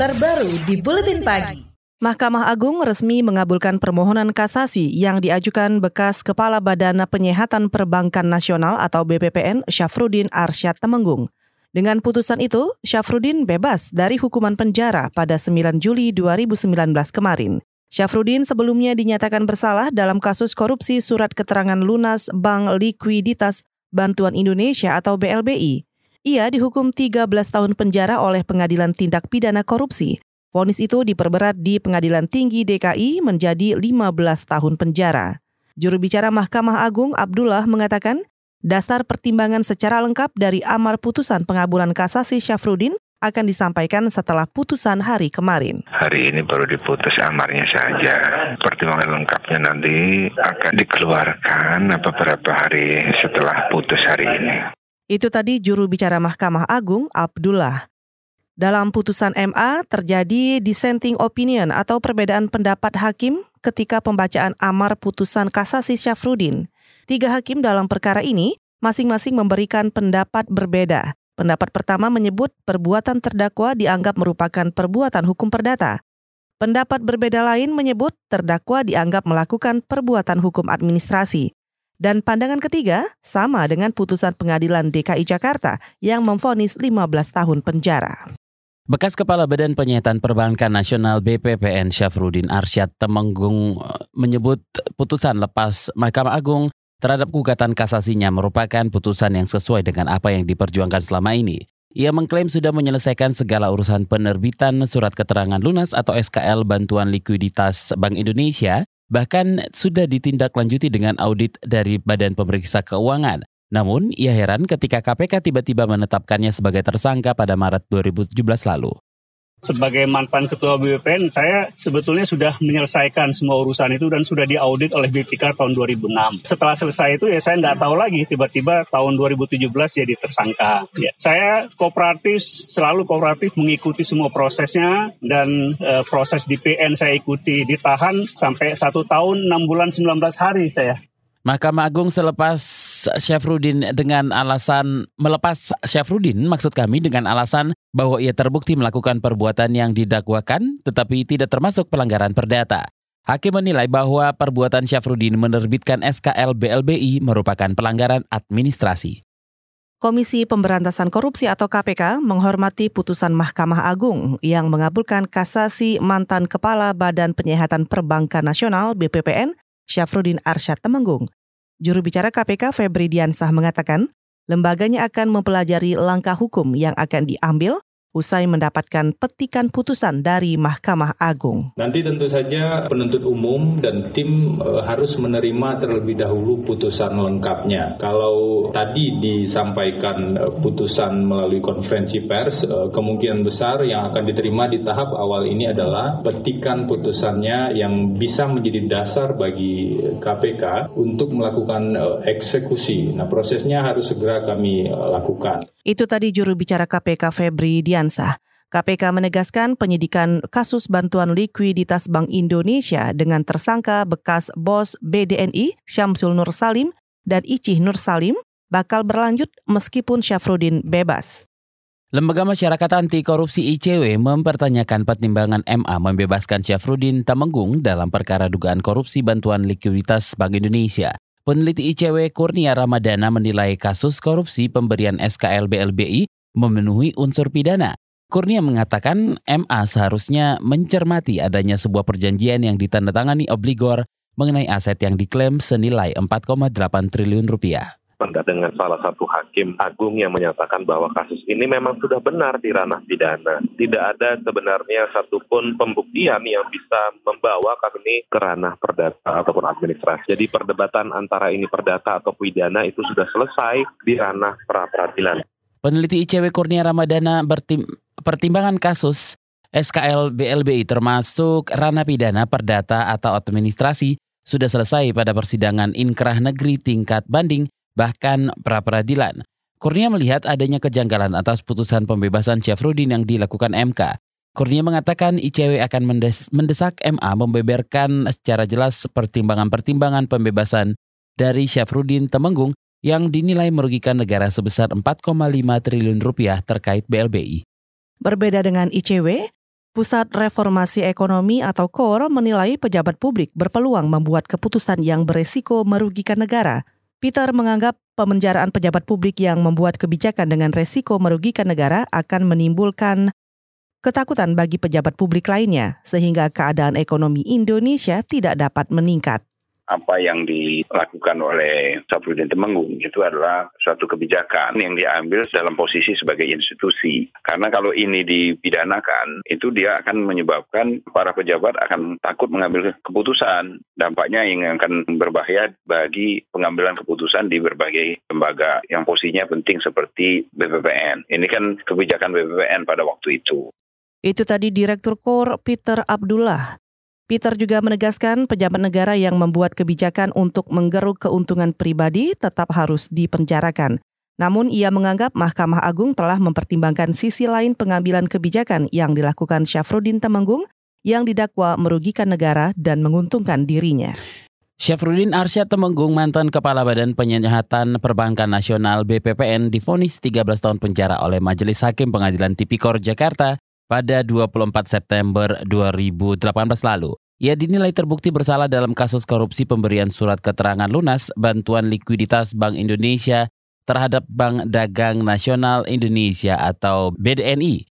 terbaru di Buletin Pagi. Mahkamah Agung resmi mengabulkan permohonan kasasi yang diajukan bekas Kepala Badan Penyehatan Perbankan Nasional atau BPPN Syafrudin Arsyad Temenggung. Dengan putusan itu, Syafrudin bebas dari hukuman penjara pada 9 Juli 2019 kemarin. Syafrudin sebelumnya dinyatakan bersalah dalam kasus korupsi surat keterangan lunas Bank Likuiditas Bantuan Indonesia atau BLBI. Ia dihukum 13 tahun penjara oleh Pengadilan Tindak Pidana Korupsi Vonis itu diperberat di Pengadilan Tinggi DKI menjadi 15 tahun penjara. Juru bicara Mahkamah Agung Abdullah mengatakan, dasar pertimbangan secara lengkap dari amar putusan pengabulan kasasi Syafrudin akan disampaikan setelah putusan hari kemarin. Hari ini baru diputus amarnya saja. Pertimbangan lengkapnya nanti akan dikeluarkan beberapa hari setelah putus hari ini. Itu tadi juru bicara Mahkamah Agung Abdullah. Dalam putusan MA terjadi dissenting opinion atau perbedaan pendapat hakim ketika pembacaan amar putusan kasasi Syafrudin. Tiga hakim dalam perkara ini masing-masing memberikan pendapat berbeda. Pendapat pertama menyebut perbuatan terdakwa dianggap merupakan perbuatan hukum perdata. Pendapat berbeda lain menyebut terdakwa dianggap melakukan perbuatan hukum administrasi. Dan pandangan ketiga sama dengan putusan pengadilan DKI Jakarta yang memvonis 15 tahun penjara. Bekas Kepala Badan Penyihatan Perbankan Nasional BPPN Syafrudin Arsyad Temenggung eh, menyebut putusan lepas Mahkamah Agung terhadap gugatan kasasinya merupakan putusan yang sesuai dengan apa yang diperjuangkan selama ini. Ia mengklaim sudah menyelesaikan segala urusan penerbitan surat keterangan lunas atau SKL bantuan likuiditas Bank Indonesia, bahkan sudah ditindaklanjuti dengan audit dari Badan Pemeriksa Keuangan. Namun, ia heran ketika KPK tiba-tiba menetapkannya sebagai tersangka pada Maret 2017 lalu. Sebagai mantan ketua BPN, saya sebetulnya sudah menyelesaikan semua urusan itu dan sudah diaudit oleh BPK tahun 2006. Setelah selesai itu ya saya nggak tahu lagi, tiba-tiba tahun 2017 jadi tersangka. Ya, saya kooperatif, selalu kooperatif mengikuti semua prosesnya dan e, proses di PN saya ikuti ditahan sampai satu tahun, enam bulan, 19 hari saya. Mahkamah Agung selepas Syafrudin dengan alasan melepas Syafrudin maksud kami dengan alasan bahwa ia terbukti melakukan perbuatan yang didakwakan tetapi tidak termasuk pelanggaran perdata. Hakim menilai bahwa perbuatan Syafrudin menerbitkan SKL BLBI merupakan pelanggaran administrasi. Komisi Pemberantasan Korupsi atau KPK menghormati putusan Mahkamah Agung yang mengabulkan kasasi mantan Kepala Badan Penyihatan Perbankan Nasional BPPN Syafruddin Arsyad Temenggung. Juru bicara KPK Febri Diansah mengatakan, lembaganya akan mempelajari langkah hukum yang akan diambil usai mendapatkan petikan putusan dari Mahkamah Agung. Nanti tentu saja penuntut umum dan tim e, harus menerima terlebih dahulu putusan lengkapnya. Kalau tadi disampaikan e, putusan melalui konferensi pers, e, kemungkinan besar yang akan diterima di tahap awal ini adalah petikan putusannya yang bisa menjadi dasar bagi KPK untuk melakukan eksekusi. Nah, prosesnya harus segera kami lakukan. Itu tadi juru bicara KPK Febri Dian Diansah. KPK menegaskan penyidikan kasus bantuan likuiditas Bank Indonesia dengan tersangka bekas bos BDNI Syamsul Nur Salim dan Icih Nur Salim bakal berlanjut meskipun Syafruddin bebas. Lembaga Masyarakat Anti Korupsi ICW mempertanyakan pertimbangan MA membebaskan Syafruddin Tamenggung dalam perkara dugaan korupsi bantuan likuiditas Bank Indonesia. Peneliti ICW Kurnia Ramadana menilai kasus korupsi pemberian SKL BLBI memenuhi unsur pidana. Kurnia mengatakan MA seharusnya mencermati adanya sebuah perjanjian yang ditandatangani obligor mengenai aset yang diklaim senilai 4,8 triliun rupiah dengan salah satu hakim agung yang menyatakan bahwa kasus ini memang sudah benar di ranah pidana. Tidak ada sebenarnya satupun pembuktian yang bisa membawa kasus ini ke ranah perdata ataupun administrasi. Jadi perdebatan antara ini perdata atau pidana itu sudah selesai di ranah pra peradilan. Peneliti ICW Kurnia Ramadana bertim pertimbangan kasus SKL BLBI termasuk ranah pidana perdata atau administrasi sudah selesai pada persidangan inkrah negeri tingkat banding bahkan pra peradilan. Kurnia melihat adanya kejanggalan atas putusan pembebasan Syafruddin yang dilakukan MK. Kurnia mengatakan ICW akan mendesak MA membeberkan secara jelas pertimbangan-pertimbangan pembebasan dari Syafruddin Temenggung yang dinilai merugikan negara sebesar 4,5 triliun rupiah terkait BLBI. Berbeda dengan ICW, Pusat Reformasi Ekonomi atau KOR menilai pejabat publik berpeluang membuat keputusan yang beresiko merugikan negara. Peter menganggap pemenjaraan pejabat publik yang membuat kebijakan dengan resiko merugikan negara akan menimbulkan ketakutan bagi pejabat publik lainnya, sehingga keadaan ekonomi Indonesia tidak dapat meningkat apa yang dilakukan oleh Sapruddin Temenggung itu adalah suatu kebijakan yang diambil dalam posisi sebagai institusi. Karena kalau ini dipidanakan, itu dia akan menyebabkan para pejabat akan takut mengambil keputusan. Dampaknya yang akan berbahaya bagi pengambilan keputusan di berbagai lembaga yang posisinya penting seperti BPPN. Ini kan kebijakan BPPN pada waktu itu. Itu tadi Direktur KOR Peter Abdullah. Peter juga menegaskan pejabat negara yang membuat kebijakan untuk menggeruk keuntungan pribadi tetap harus dipenjarakan. Namun ia menganggap Mahkamah Agung telah mempertimbangkan sisi lain pengambilan kebijakan yang dilakukan Syafruddin Temenggung yang didakwa merugikan negara dan menguntungkan dirinya. Syafruddin Arsyad Temenggung, mantan Kepala Badan Penyihatan Perbankan Nasional BPPN, difonis 13 tahun penjara oleh Majelis Hakim Pengadilan Tipikor Jakarta pada 24 September 2018 lalu. Ia dinilai terbukti bersalah dalam kasus korupsi pemberian surat keterangan lunas bantuan likuiditas Bank Indonesia terhadap Bank Dagang Nasional Indonesia atau BDNI.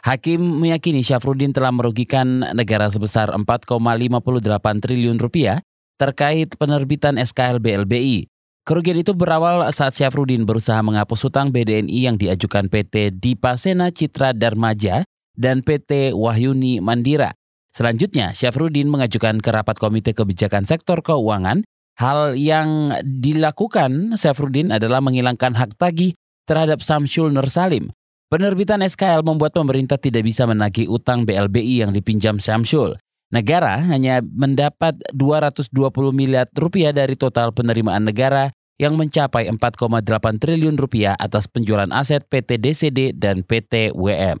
Hakim meyakini Syafruddin telah merugikan negara sebesar 4,58 triliun rupiah terkait penerbitan SKL BLBI. Kerugian itu berawal saat Syafruddin berusaha menghapus hutang BDNI yang diajukan PT Dipasena Citra Darmaja dan PT Wahyuni Mandira. Selanjutnya, Syafruddin mengajukan ke rapat Komite Kebijakan Sektor Keuangan. Hal yang dilakukan Syafruddin adalah menghilangkan hak tagih terhadap Samsul Nur Salim. Penerbitan SKL membuat pemerintah tidak bisa menagih utang BLBI yang dipinjam Samsul. Negara hanya mendapat 220 miliar rupiah dari total penerimaan negara yang mencapai 4,8 triliun rupiah atas penjualan aset PT DCD dan PT WM.